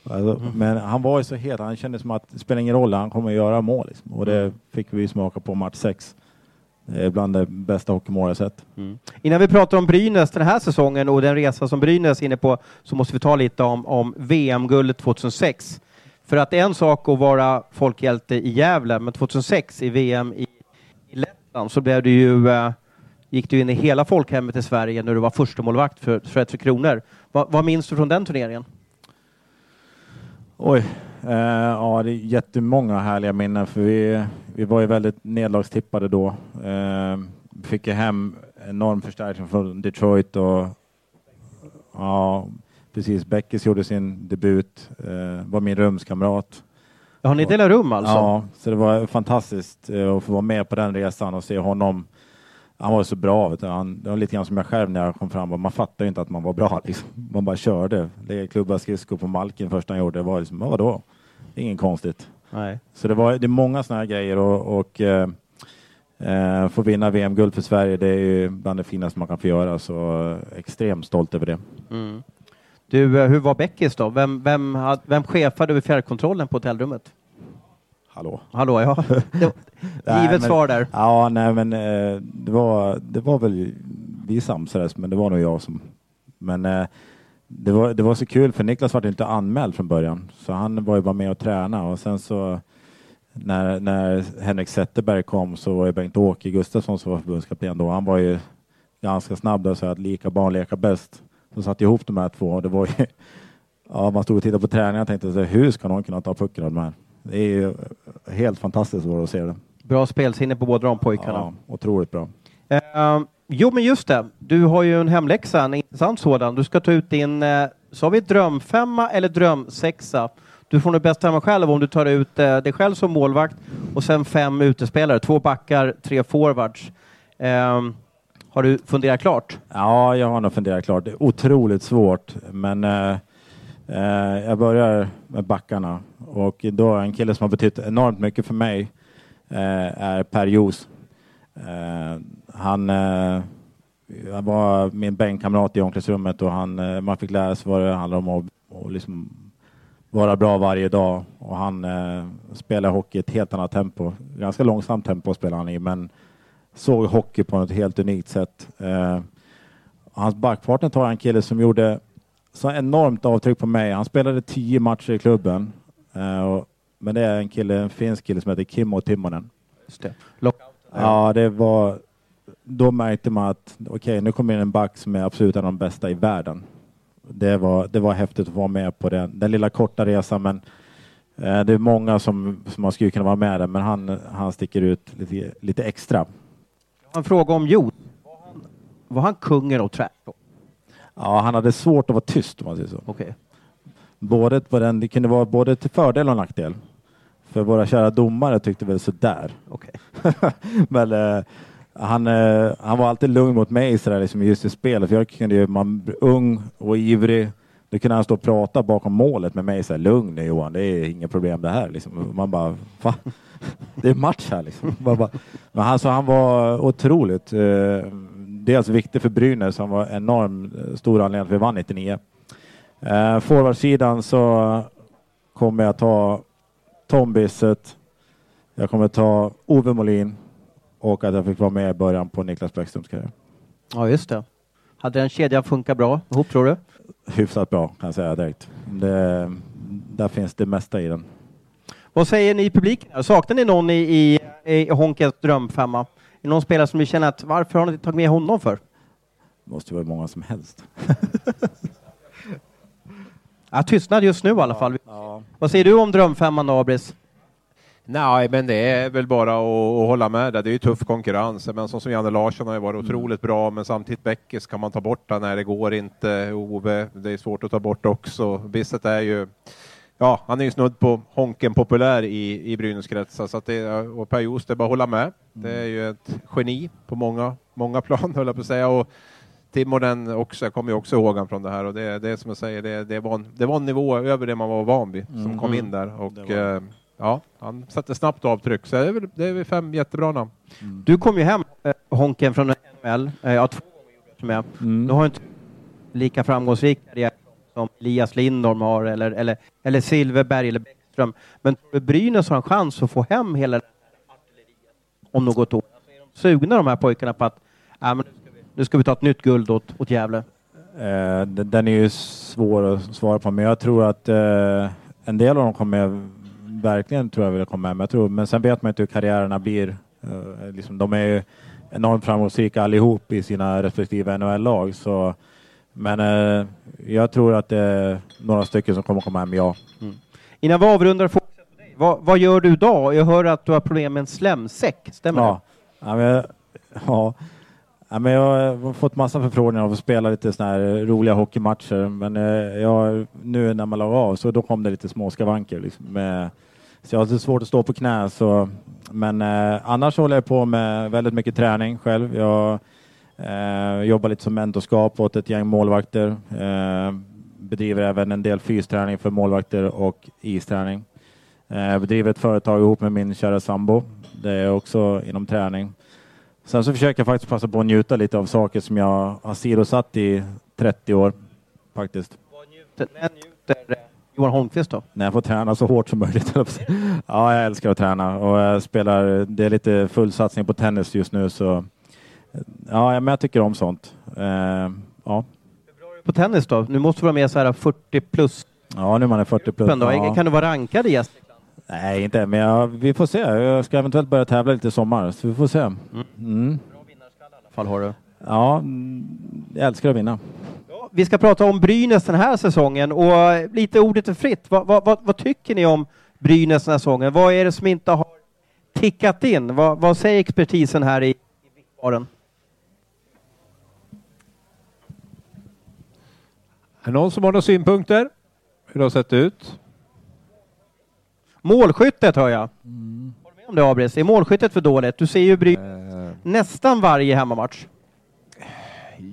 Alltså, mm. Men han var ju så het, han kände som att det spelar ingen roll, han kommer att göra mål. Liksom. Och det fick vi smaka på match sex. Det är bland det bästa hockeymål jag sett. Mm. Innan vi pratar om Brynäs den här säsongen och den resa som Brynäs är inne på så måste vi ta lite om, om VM-guldet 2006. För att det är en sak att vara folkhjälte i Gävle, men 2006 i VM i, i Lettland så blev du ju, eh, gick du in i hela folkhemmet i Sverige när du var första målvakt för, för ett för kronor. Va, vad minns du från den turneringen? Oj, eh, ja det är jättemånga härliga minnen för vi, vi var ju väldigt nedlagstippade då. Eh, fick ju hem enorm förstärkning från Detroit och ja, precis. Beckis gjorde sin debut, eh, var min rumskamrat. Har ni delat rum alltså? Ja, så det var fantastiskt eh, att få vara med på den resan och se honom. Han var så bra. Vet du. Han, det var lite grann som jag själv när jag kom fram. Man fattade inte att man var bra. Liksom. Man bara körde. Lägga klubba skridskor på malken första han gjorde. Det var liksom, vadå? Inget konstigt. Nej. Så det, var, det är många sådana här grejer och, och eh, eh, få vinna VM-guld för Sverige, det är ju bland det finaste man kan få göra. Så extremt stolt över det. Mm. Du, eh, hur var Beckis då? Vem, vem, vem chefade över fjärrkontrollen på hotellrummet? Hallå? Hallå, ja. Nej, givet men- svar där. Ja, nej men eh, det, var, det var väl vi samsades, men det var nog jag som... Men eh, det, var, det var så kul för Niklas var inte anmäld från början, så han var ju bara med och träna och sen så när, när Henrik Zetterberg kom så var ju Bengt-Åke Gustafsson som var förbundskapten då. Han var ju ganska snabb där och sa att lika barn leka bäst. Så satte ihop de här två och det var ju... Ja, man stod och tittade på träningen och tänkte så hur ska någon kunna ta pucken av de här? Det är ju helt fantastiskt att se det. Bra spelsinne på båda de pojkarna. Ja, otroligt bra. Eh, jo, men just det. Du har ju en hemläxa, en intressant sådan. Du ska ta ut din, eh, så har vi drömfemma eller drömsexa? Du får nog bestämma själv om du tar ut eh, dig själv som målvakt och sen fem utespelare, två backar, tre forwards. Eh, har du funderat klart? Ja, jag har nog funderat klart. Det är otroligt svårt, men eh, eh, Eh, jag börjar med backarna och då en kille som har betytt enormt mycket för mig eh, är Per Jos. Eh, han, var min bänkkamrat i omklädningsrummet och han, man fick lära sig vad det handlar om att och liksom vara bra varje dag och han eh, hockey i ett helt annat tempo. Ganska långsamt tempo spelade han i, men såg hockey på ett helt unikt sätt. Eh, hans backpartner tar en kille som gjorde så enormt avtryck på mig. Han spelade tio matcher i klubben. Eh, men det är en kille, en finsk kille som heter Kimmo Timonen. Just det. Ja, det var... Då märkte man att okej, nu kommer in en back som är absolut en av de bästa i världen. Det var, det var häftigt att vara med på den, den lilla korta resan, men eh, det är många som, som man skulle kunna vara med där, men han, han sticker ut lite, lite extra. Jag har en fråga om Jot. Var han, var han kungen och trash? Ja, han hade svårt att vara tyst om man säger så. Okej. Både på den, det kunde vara både till fördel och nackdel. För våra kära domare tyckte väl sådär. okej. Men eh, han, eh, han var alltid lugn mot mig sådär, liksom, just i spelet. För jag kunde ju, man ung och ivrig. Då kunde han stå och prata bakom målet med mig. Såhär, Lugn nu Johan, det är inga problem det här. Liksom. Man bara, "Va? det är match här liksom. Bara, men han, så han var otroligt. Eh, dels viktig för Brynäs, han var enormt eh, stor anledning att vi vann 99. Eh, Forwardsidan så kommer jag ta Tom Bissett. Jag kommer ta Ove Molin och att jag fick vara med i början på Niklas Bäckströms karriär. Ja, just det. Hade den kedjan funkat bra ihop, tror du? Hyfsat bra kan jag säga direkt. Det, där finns det mesta i den. Vad säger ni i publiken? Saknar ni någon i, i, i Honkens drömfemma? Är det någon spelare som ni känner att varför har ni inte tagit med honom för? Det måste vara många som helst. Ja, tystnad just nu i alla fall. Ja. Vad säger du om drömfemman då, Abris? Nej, men det är väl bara att, att hålla med där. Det är ju tuff konkurrens. Men som, som Janne Larsson har ju varit otroligt bra, men samtidigt Bäckis kan man ta bort han när det går inte. Ove, det är svårt att ta bort också. Bisset är ju, ja, han är ju snudd på Honken populär i, i Brynäskretsar, så att det, och Per Joos, det är bara att hålla med. Det är ju ett geni på många, många plan, höll jag på att säga. Och, Timonen också, jag kommer ju också ihåg han från det här och det, det är som jag säger, det, det, var en, det var en nivå över det man var van vid som Mm. kom in där. Och, eh, ja, han satte snabbt avtryck. Så det är väl, det är väl fem jättebra namn. Du kom ju hem, eh, Honken, från NHL. Eh, ja, två gånger gjorde jag. Mm. Du har inte lika framgångsrik karriär som Elias Lindholm har eller, eller, eller Silverberg eller Bäckström. Men tror du Brynäs har en chans att få hem hela här artilleriet om något år? Alltså, är de sugna de här pojkarna på att äh, men nu, ska vi, nu ska vi ta ett nytt guld åt, åt Gävle? Eh, den är ju svår att svara på, men jag tror att eh, en del av dem kommer verkligen tror jag vilja komma hem. Men, jag tror, men sen vet man inte hur karriärerna blir. Eh, liksom, de är ju enormt framgångsrika allihop i sina respektive NHL-lag. Så, men uh, jag tror att det är några stycken som kommer komma hem, ja. Mm. Innan vi avrundar, vad, vad gör du idag? Jag hör att du har problem med en slemsäck, stämmer ja. det? Ja, men, ja. Ja, men jag har fått massa förfrågningar om att spela lite såna här roliga hockeymatcher. Men eh, jag, nu när man la av så då kom det lite små skavanker. Liksom, med, så jag har lite svårt att stå på knä. Så, men eh, annars håller jag på med väldigt mycket träning själv. Jag eh, jobbar lite som mentorskap åt ett gäng målvakter. Eh, bedriver även en del fysträning för målvakter och isträning. Eh, bedriver ett företag ihop med min kära sambo. Det är också inom träning. Sen så försöker jag faktiskt passa på att njuta lite av saker som jag har sidosatt i 30 år. Faktiskt. När njuter eh, Johan Holmqvist då? När jag får träna så hårt som möjligt. ja, jag älskar att träna och jag spelar, det är lite full satsning på tennis just nu så ja, men jag tycker om sånt. Uh, ja. På tennis då? Nu måste du vara med så här 40 plus. Ja, nu man är 40 plus. Ja. Kan du vara rankad i gäst? Nej, inte men jag, vi får se. Jag ska eventuellt börja tävla lite i sommar, så vi får se. Mm. Mm. Bra vinnarskalle i alla fall har du. Ja, jag älskar att vinna. Ja, vi ska prata om Brynäs den här säsongen och lite ordet är fritt. Vad, vad, vad, vad, tycker ni om Brynäs den här säsongen? Vad är det som inte har tickat in? Vad, säger expertisen här i, i Vickbaren? Är någon som har några synpunkter? Hur det har sett ut? Målskyttet hör jag. Mm. Håller med om det Abris? Är målskyttet för dåligt? Du ser ju bry uh. nästan varje hemmamatch.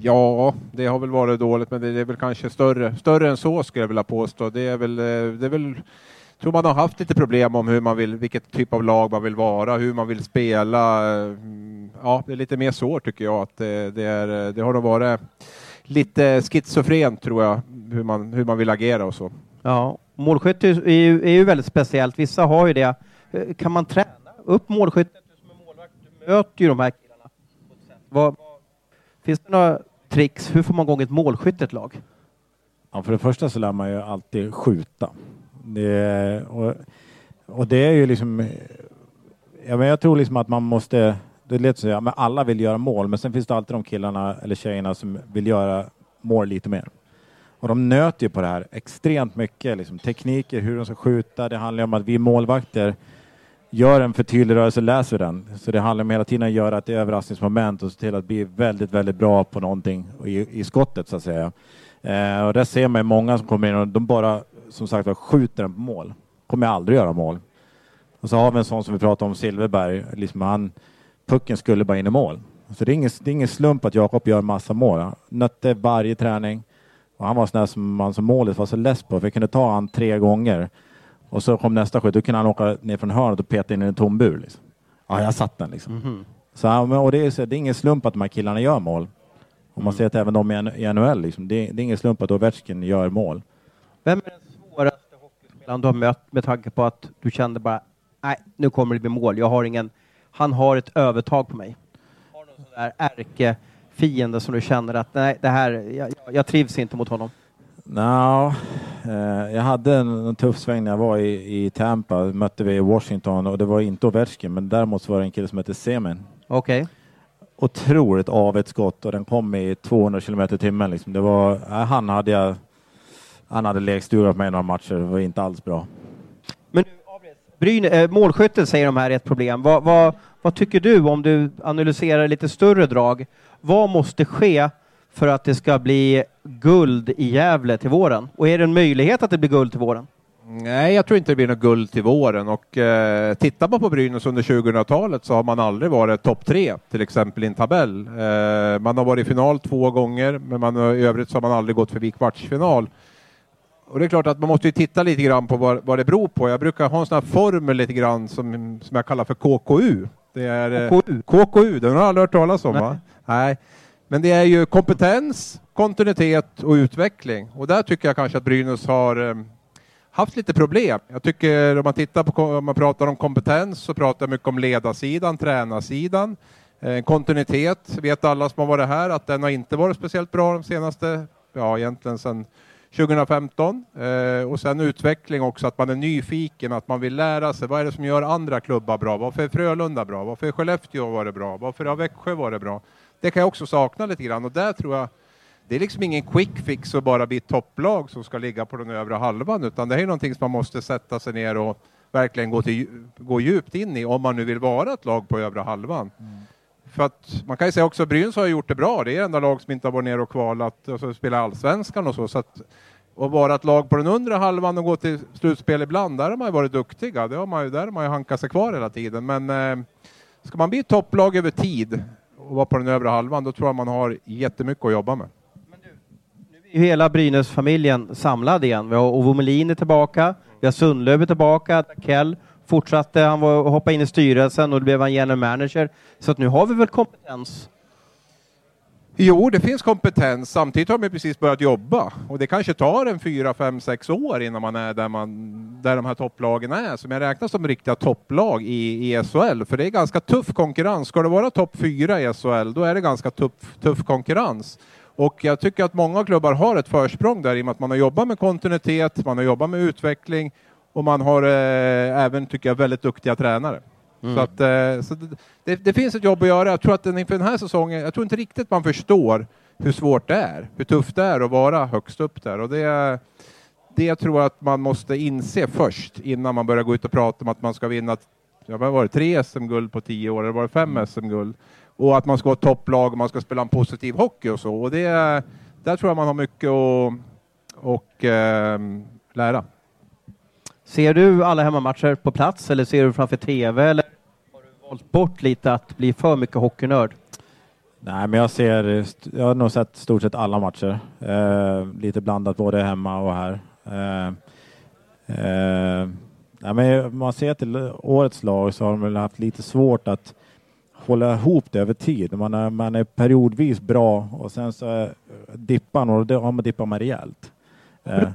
Ja, det har väl varit dåligt, men det är väl kanske större, större än så skulle jag vilja påstå. Det är väl, eh, det är väl tror man har haft lite problem om hur man vill, vilket typ av lag man vill vara, hur man vill spela. Mm, ja, det är lite mer så tycker jag att det, det är. Det har nog varit lite schizofrent tror jag, hur man, hur man vill agera och så. Ja, målskytte är ju, är ju väldigt speciellt. Vissa har ju det. Eh, kan man träna upp målskyttet? Du som är målvakt, du möter ju de här killarna. Vad, finns det några tricks? Hur får man igång ett målskyttet lag? Ja, för det första så lär man ju alltid skjuta. Det, och, och det är ju liksom... Ja, men jag tror liksom att man måste... Det lät så, ja, men alla vill göra mål, men sen finns det alltid de killarna eller tjejerna som vill göra mål lite mer. Och de nöter ju på det här extremt mycket. Liksom, tekniker, hur de ska skjuta. Det handlar om att vi målvakter gör en för tydlig rörelse, läser den. Så det handlar om hela tiden att göra ett överraskningsmoment och se till att bli väldigt, väldigt bra på någonting i, i skottet så att säga. Eh, och där ser man ju många som kommer in och de bara som sagt skjuter den på mål. Kommer aldrig göra mål. Och så har vi en sån som vi pratade om, Silverberg. Liksom han, pucken skulle bara in i mål. Så det är ingen, det är ingen slump att Jakob gör massa mål. Nötte varje träning. Och han var sån där som man som målet var så less på, för jag kunde ta han tre gånger. Och så kom nästa skjut, då kunde han åka ner från hörnet och peta in i en tom bur. Liksom. Ja, jag satt den liksom. Mm -hmm. så, och det, är, det är ingen slump att de här killarna gör mål. Och man mm. ser att även de i NHL, liksom, det, är, det är ingen slump att Ovechkin gör mål. Vem är den svåraste hockeyspelaren du har mött med tanke på att du kände bara, nej, nu kommer det bli mål. Jag har ingen, han har ett övertag på mig. Har någon sån där ärke fiende som du känner att nej, det här, jag, jag trivs inte mot honom? No, eh, jag hade en, en, tuff sväng när jag var i, i Tampa. Mötte vi i Washington och det var inte Ovechkin, men däremot var det en kille som hette Semin. Okej. Okay. Otroligt avet skott och den kom i 200 kilometer i timmen. Liksom. Det var, eh, han hade jag, han hade lekstuga på mig några matcher. Det var inte alls bra. Bryn, eh, äh, målskyttet säger de här är ett problem. Vad, vad, vad tycker du om du analyserar lite större drag? Vad måste ske för att det ska bli guld i Gävle till våren? Och är det en möjlighet att det blir guld till våren? Nej, jag tror inte det blir något guld till våren och eh, tittar man på Brynäs under 2000-talet så har man aldrig varit topp tre, till exempel i en tabell. Eh, man har varit i final två gånger, men man, i övrigt så har man aldrig gått förbi kvartsfinal. Och det är klart att man måste ju titta lite grann på vad, vad det beror på. Jag brukar ha en sån här formel lite grann som, som jag kallar för KKU. Det är KKU, eh, KKU den har jag aldrig hört talas om Nej. va? Nej. Men det är ju kompetens, kontinuitet och utveckling. Och där tycker jag kanske att Brynäs har um, haft lite problem. Jag tycker om man tittar på, om man pratar om kompetens så pratar jag mycket om ledarsidan, tränarsidan. Eh, kontinuitet vet alla som har varit här att den har inte varit speciellt bra de senaste, ja egentligen sedan 2015 eh, och sen utveckling också, att man är nyfiken, att man vill lära sig. Vad är det som gör andra klubbar bra? Varför är Frölunda bra? Varför är Skellefteå varit bra? Varför har Växjö varit bra? Det kan jag också sakna lite grann och där tror jag det är liksom ingen quick fix att bara bli ett topplag som ska ligga på den övre halvan utan det är någonting som man måste sätta sig ner och verkligen gå, till, gå djupt in i om man nu vill vara ett lag på övre halvan. Mm. För att man kan ju säga också att Brynäs har gjort det bra. Det är enda lag som inte har varit ner och kvalat, och alltså spela allsvenskan och så. så att, och vara ett lag på den undre halvan och gå till slutspel ibland, där har man ju varit duktiga. Det har man ju, där har man ju hankat sig kvar hela tiden. Men eh, ska man bli ett topplag över tid och vara på den övre halvan, då tror jag man har jättemycket att jobba med. Men du, nu är hela Brynäs-familjen samlad igen. Vi har Ove Melin tillbaka, vi har Sundlöv tillbaka, Kell fortsatte, han var, hoppade in i styrelsen och då blev han general manager. Så att nu har vi väl kompetens? Jo, det finns kompetens. Samtidigt har man precis börjat jobba och det kanske tar en fyra, fem, sex år innan man är där, man, där de här topplagen är. Som jag räknar som riktiga topplag i, i SHL, för det är ganska tuff konkurrens. Ska det vara topp fyra i SHL, då är det ganska tuff, tuff konkurrens. Och jag tycker att många klubbar har ett försprång där i och med att man har jobbat med kontinuitet, man har jobbat med utveckling och man har eh, även, tycker jag, väldigt duktiga tränare. Mm. Så, att, eh, så det, det, finns ett jobb att göra. Jag tror att den, inför den här säsongen, jag tror inte riktigt man förstår hur svårt det är, hur tufft det är att vara högst upp där. Och det, det tror jag att man måste inse först innan man börjar gå ut och prata om att man ska vinna ja, vad var det, tre SM-guld på tio år, eller var det fem mm. SM-guld? Och att man ska vara topplag och man ska spela en positiv hockey och så. Och det, där tror jag man har mycket att och, eh, lära. Ser du alla hemmamatcher på plats eller ser du framför TV eller har valt bort lite att bli för mycket hockeynörd? Nej, men jag ser, jag har nog sett stort sett alla matcher. Eh, lite blandat både hemma och här. Eh, eh, nej, men man ser till årets lag så har de väl haft lite svårt att hålla ihop det över tid. Man är, man är periodvis bra och sen så dippar man och då har man dippat man rejält. Eh,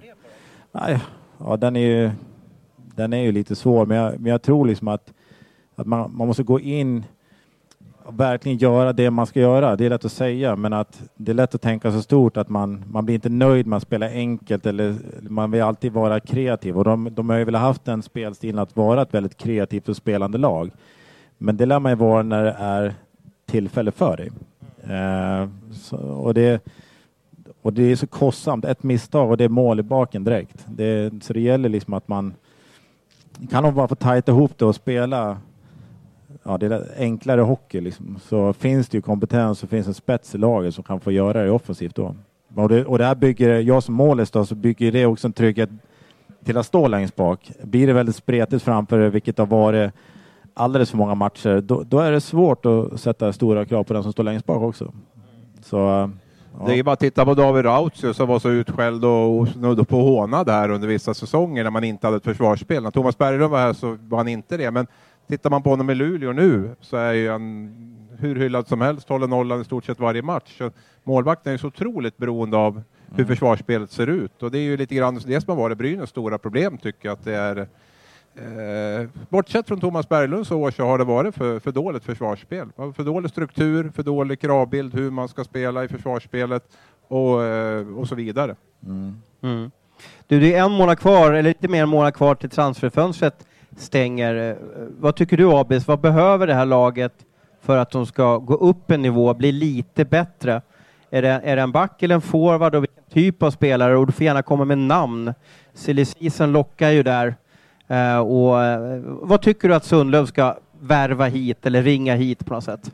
nej, ja, den är ju den är ju lite svår, men jag, men jag tror liksom att, att man, man måste gå in och verkligen göra det man ska göra. Det är lätt att säga, men att det är lätt att tänka så stort att man, man blir inte nöjd med att spela enkelt eller man vill alltid vara kreativ och de, de har ju väl haft den spelstilen att vara ett väldigt kreativt och spelande lag. Men det lär man ju vara när det är tillfälle för dig. Eh, så, och, det, och det är så kostsamt. Ett misstag och det är mål i baken direkt. Det, så det gäller liksom att man kan de bara få tajta ihop det och spela ja, det är enklare hockey liksom. så finns det ju kompetens och finns en spets i laget som kan få göra det offensivt då. Och det, och det här bygger, jag som målis då, så bygger det också en trygghet till att stå längst bak. Blir det väldigt spretigt framför vilket har varit alldeles för många matcher, då, då, är det svårt att sätta stora krav på den som står längst bak också. Så Ja. Det är bara att titta på David Rautio som var så utskälld och snudd på hånad här under vissa säsonger när man inte hade ett försvarsspel. När Thomas Berglund var här så var han inte det, men tittar man på honom i Luleå nu så är han hur hyllad som helst, håller nollan i stort sett varje match. Så målvakten är så otroligt beroende av hur mm. försvarsspelet ser ut och det är ju lite grann det som har varit Brynäs stora problem tycker jag, att det är Eh, bortsett från Thomas Berglunds år så har det varit för, för dåligt försvarsspel. För dålig struktur, för dålig kravbild hur man ska spela i försvarsspelet och, eh, och så vidare. Mm. Mm. Du, det är en månad kvar, eller lite mer än en månad kvar till transferfönstret stänger. Eh, eh, vad tycker du Abis? Vad behöver det här laget för att de ska gå upp en nivå, bli lite bättre? Är det, är det en back eller en forward och vilken typ av spelare? Och du får gärna komma med namn. Silly lockar ju där. Uh, och, uh, vad tycker du att Sundlöv ska värva hit eller ringa hit på något sätt?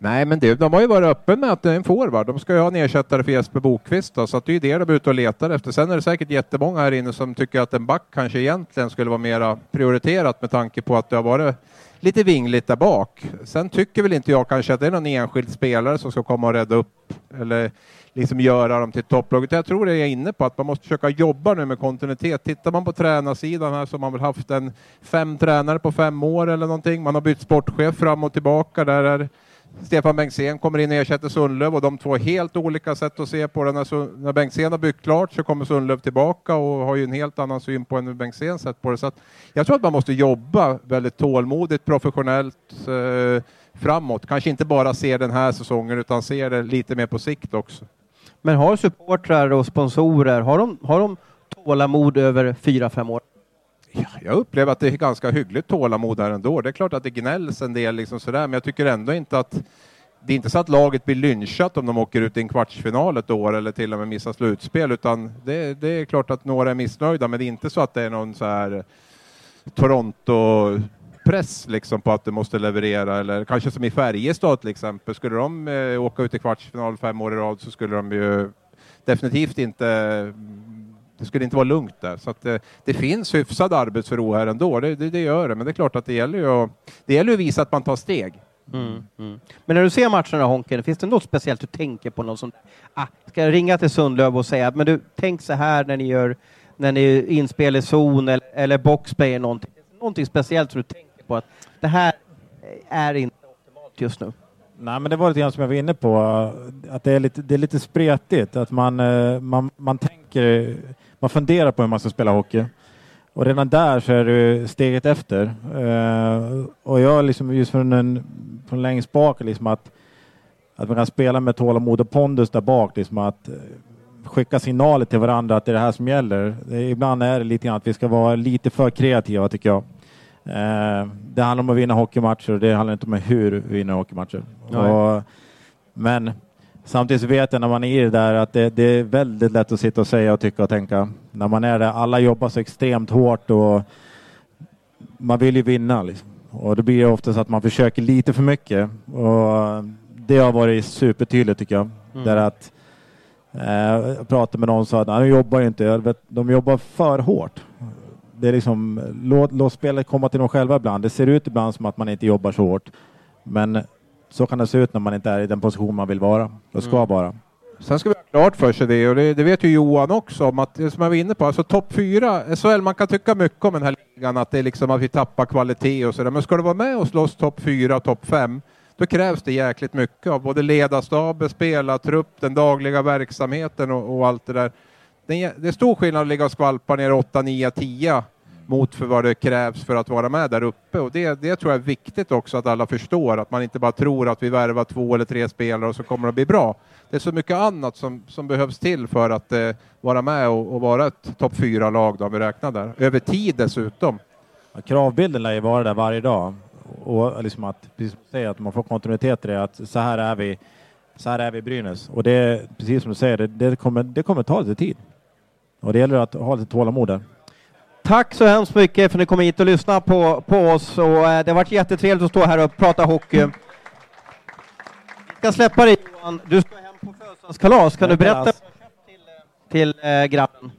Nej, men det, de har ju varit öppen med att det är en forward. De ska ju ha en ersättare för Jesper Bokvist då, så att det är ju det de är ute och letar efter. Sen är det säkert jättemånga här inne som tycker att en back kanske egentligen skulle vara mera prioriterat med tanke på att det har varit lite vingligt där bak. Sen tycker väl inte jag kanske att det är någon enskild spelare som ska komma och rädda upp eller liksom göra dem till topplaget. Jag tror det är inne på att man måste försöka jobba nu med kontinuitet. Tittar man på tränarsidan här så har man väl haft en fem tränare på fem år eller någonting. Man har bytt sportchef fram och tillbaka. Där är Stefan Bengtzén kommer in och ersätter Sundlöv och de två har helt olika sätt att se på det. När, när Bengtzén har byggt klart så kommer Sundlöv tillbaka och har ju en helt annan syn på än hur Bengtzén sett på det. Så att jag tror att man måste jobba väldigt tålmodigt, professionellt eh, framåt. Kanske inte bara se den här säsongen utan se det lite mer på sikt också. Men har supportrar och sponsorer, har de, har de tålamod över fyra, fem år? Ja, jag upplever att det är ganska hyggligt tålamod här ändå. Det är klart att det gnälls en del liksom sådär, men jag tycker ändå inte att det är inte så att laget blir lynchat om de åker ut i en kvartsfinal ett år eller till och med missar slutspel, utan det, det är klart att några är missnöjda, men det är inte så att det är någon så här Toronto press liksom på att du måste leverera eller kanske som i Färjestad till exempel. Skulle de eh, åka ut i kvartsfinal fem år i rad så skulle de ju definitivt inte det skulle inte vara lugnt där. Så att det, det finns hyfsad arbetsro här ändå, det, det, det, gör det. Men det är klart att det gäller ju att, det gäller att visa att man tar steg. Mm, mm. Men när du ser matcherna Honken, finns det något speciellt du tänker på? Något sånt? Ah, ska jag ringa till Sundlöv och säga men du, tänk så här när ni gör när ni inspel i zon eller, eller boxplay eller någonting. Någonting speciellt som du tänker på att det här är inte optimalt just nu? Nej, men det var lite grann som jag var inne på, att det är lite, det är lite spretigt, att man, eh, man, man tänker, man funderar på hur man ska spela hockey. Och redan där så är du steget efter. Uh, och jag liksom just från, en, från längst bak, liksom att, att man kan spela med tålamod och pondus där bak, liksom att uh, skicka signaler till varandra att det är det här som gäller. Det, ibland är det lite grann att vi ska vara lite för kreativa tycker jag. Uh, det handlar om att vinna hockeymatcher och det handlar inte om hur vi vinner hockeymatcher. Och, men Samtidigt vet jag när man är i det där att det, det, är väldigt lätt att sitta och säga och tycka och tänka. När man är där, alla jobbar så extremt hårt och man vill ju vinna. Liksom. Och då blir det ofta så att man försöker lite för mycket. Och det har varit supertydligt tycker jag. Mm. Där att, eh, jag pratade med någon som sa att de jobbar inte, de jobbar för hårt. Det är liksom, låt, låt spelet komma till dem själva ibland. Det ser ut ibland som att man inte jobbar så hårt. Men så kan det se ut när man inte är i den position man vill vara och ska mm. vara. Sen ska vi ha klart för sig det, och det, det vet ju Johan också, om att, som jag var inne på, alltså topp fyra, SHL, man kan tycka mycket om den här ligan, att det är liksom att vi tappar kvalitet och sådär, men ska du vara med och slåss topp fyra och topp fem, då krävs det jäkligt mycket av både ledarstab, spelartrupp, den dagliga verksamheten och, och allt det där. Det är, det är stor skillnad att ligga och skvalpa ner 8, 9, 10 mot för vad det krävs för att vara med där uppe. Och det, det tror jag är viktigt också att alla förstår, att man inte bara tror att vi värvar två eller tre spelare och så kommer det att bli bra. Det är så mycket annat som, som behövs till för att eh, vara med och, och vara ett topp fyra-lag om vi räknar där. Över tid dessutom. Ja, kravbilden lär ju vara där varje dag. Och liksom att, precis som du säger, att man får kontinuitet i det, att så här är vi, så här är vi i Brynäs. Och det är precis som du säger, det, det, kommer, det kommer ta lite tid. Och det gäller att ha lite tålamod där. Tack så hemskt mycket för att ni kom hit och lyssnade på, på oss. Och, eh, det har varit jättetrevligt att stå här och prata hockey. Vi ska släppa dig Johan. Du ska hem på födelsedagskalas. Kan du berätta vad du köpt till, till eh, grabben?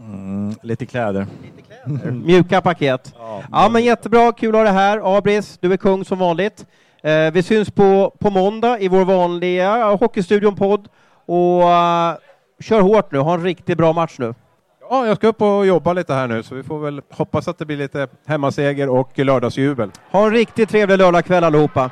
Mm, lite kläder. Lite kläder. Mjuka paket. Ja, ja, men jättebra. Kul att ha dig här. Abris, du är kung som vanligt. Eh, vi syns på, på måndag i vår vanliga Hockeystudion-podd. Och uh, kör hårt nu. Ha en riktigt bra match nu. Ja, jag ska upp och jobba lite här nu så vi får väl hoppas att det blir lite hemmaseger och lördagsjubel. Ha en riktigt trevlig lördagkväll allihopa.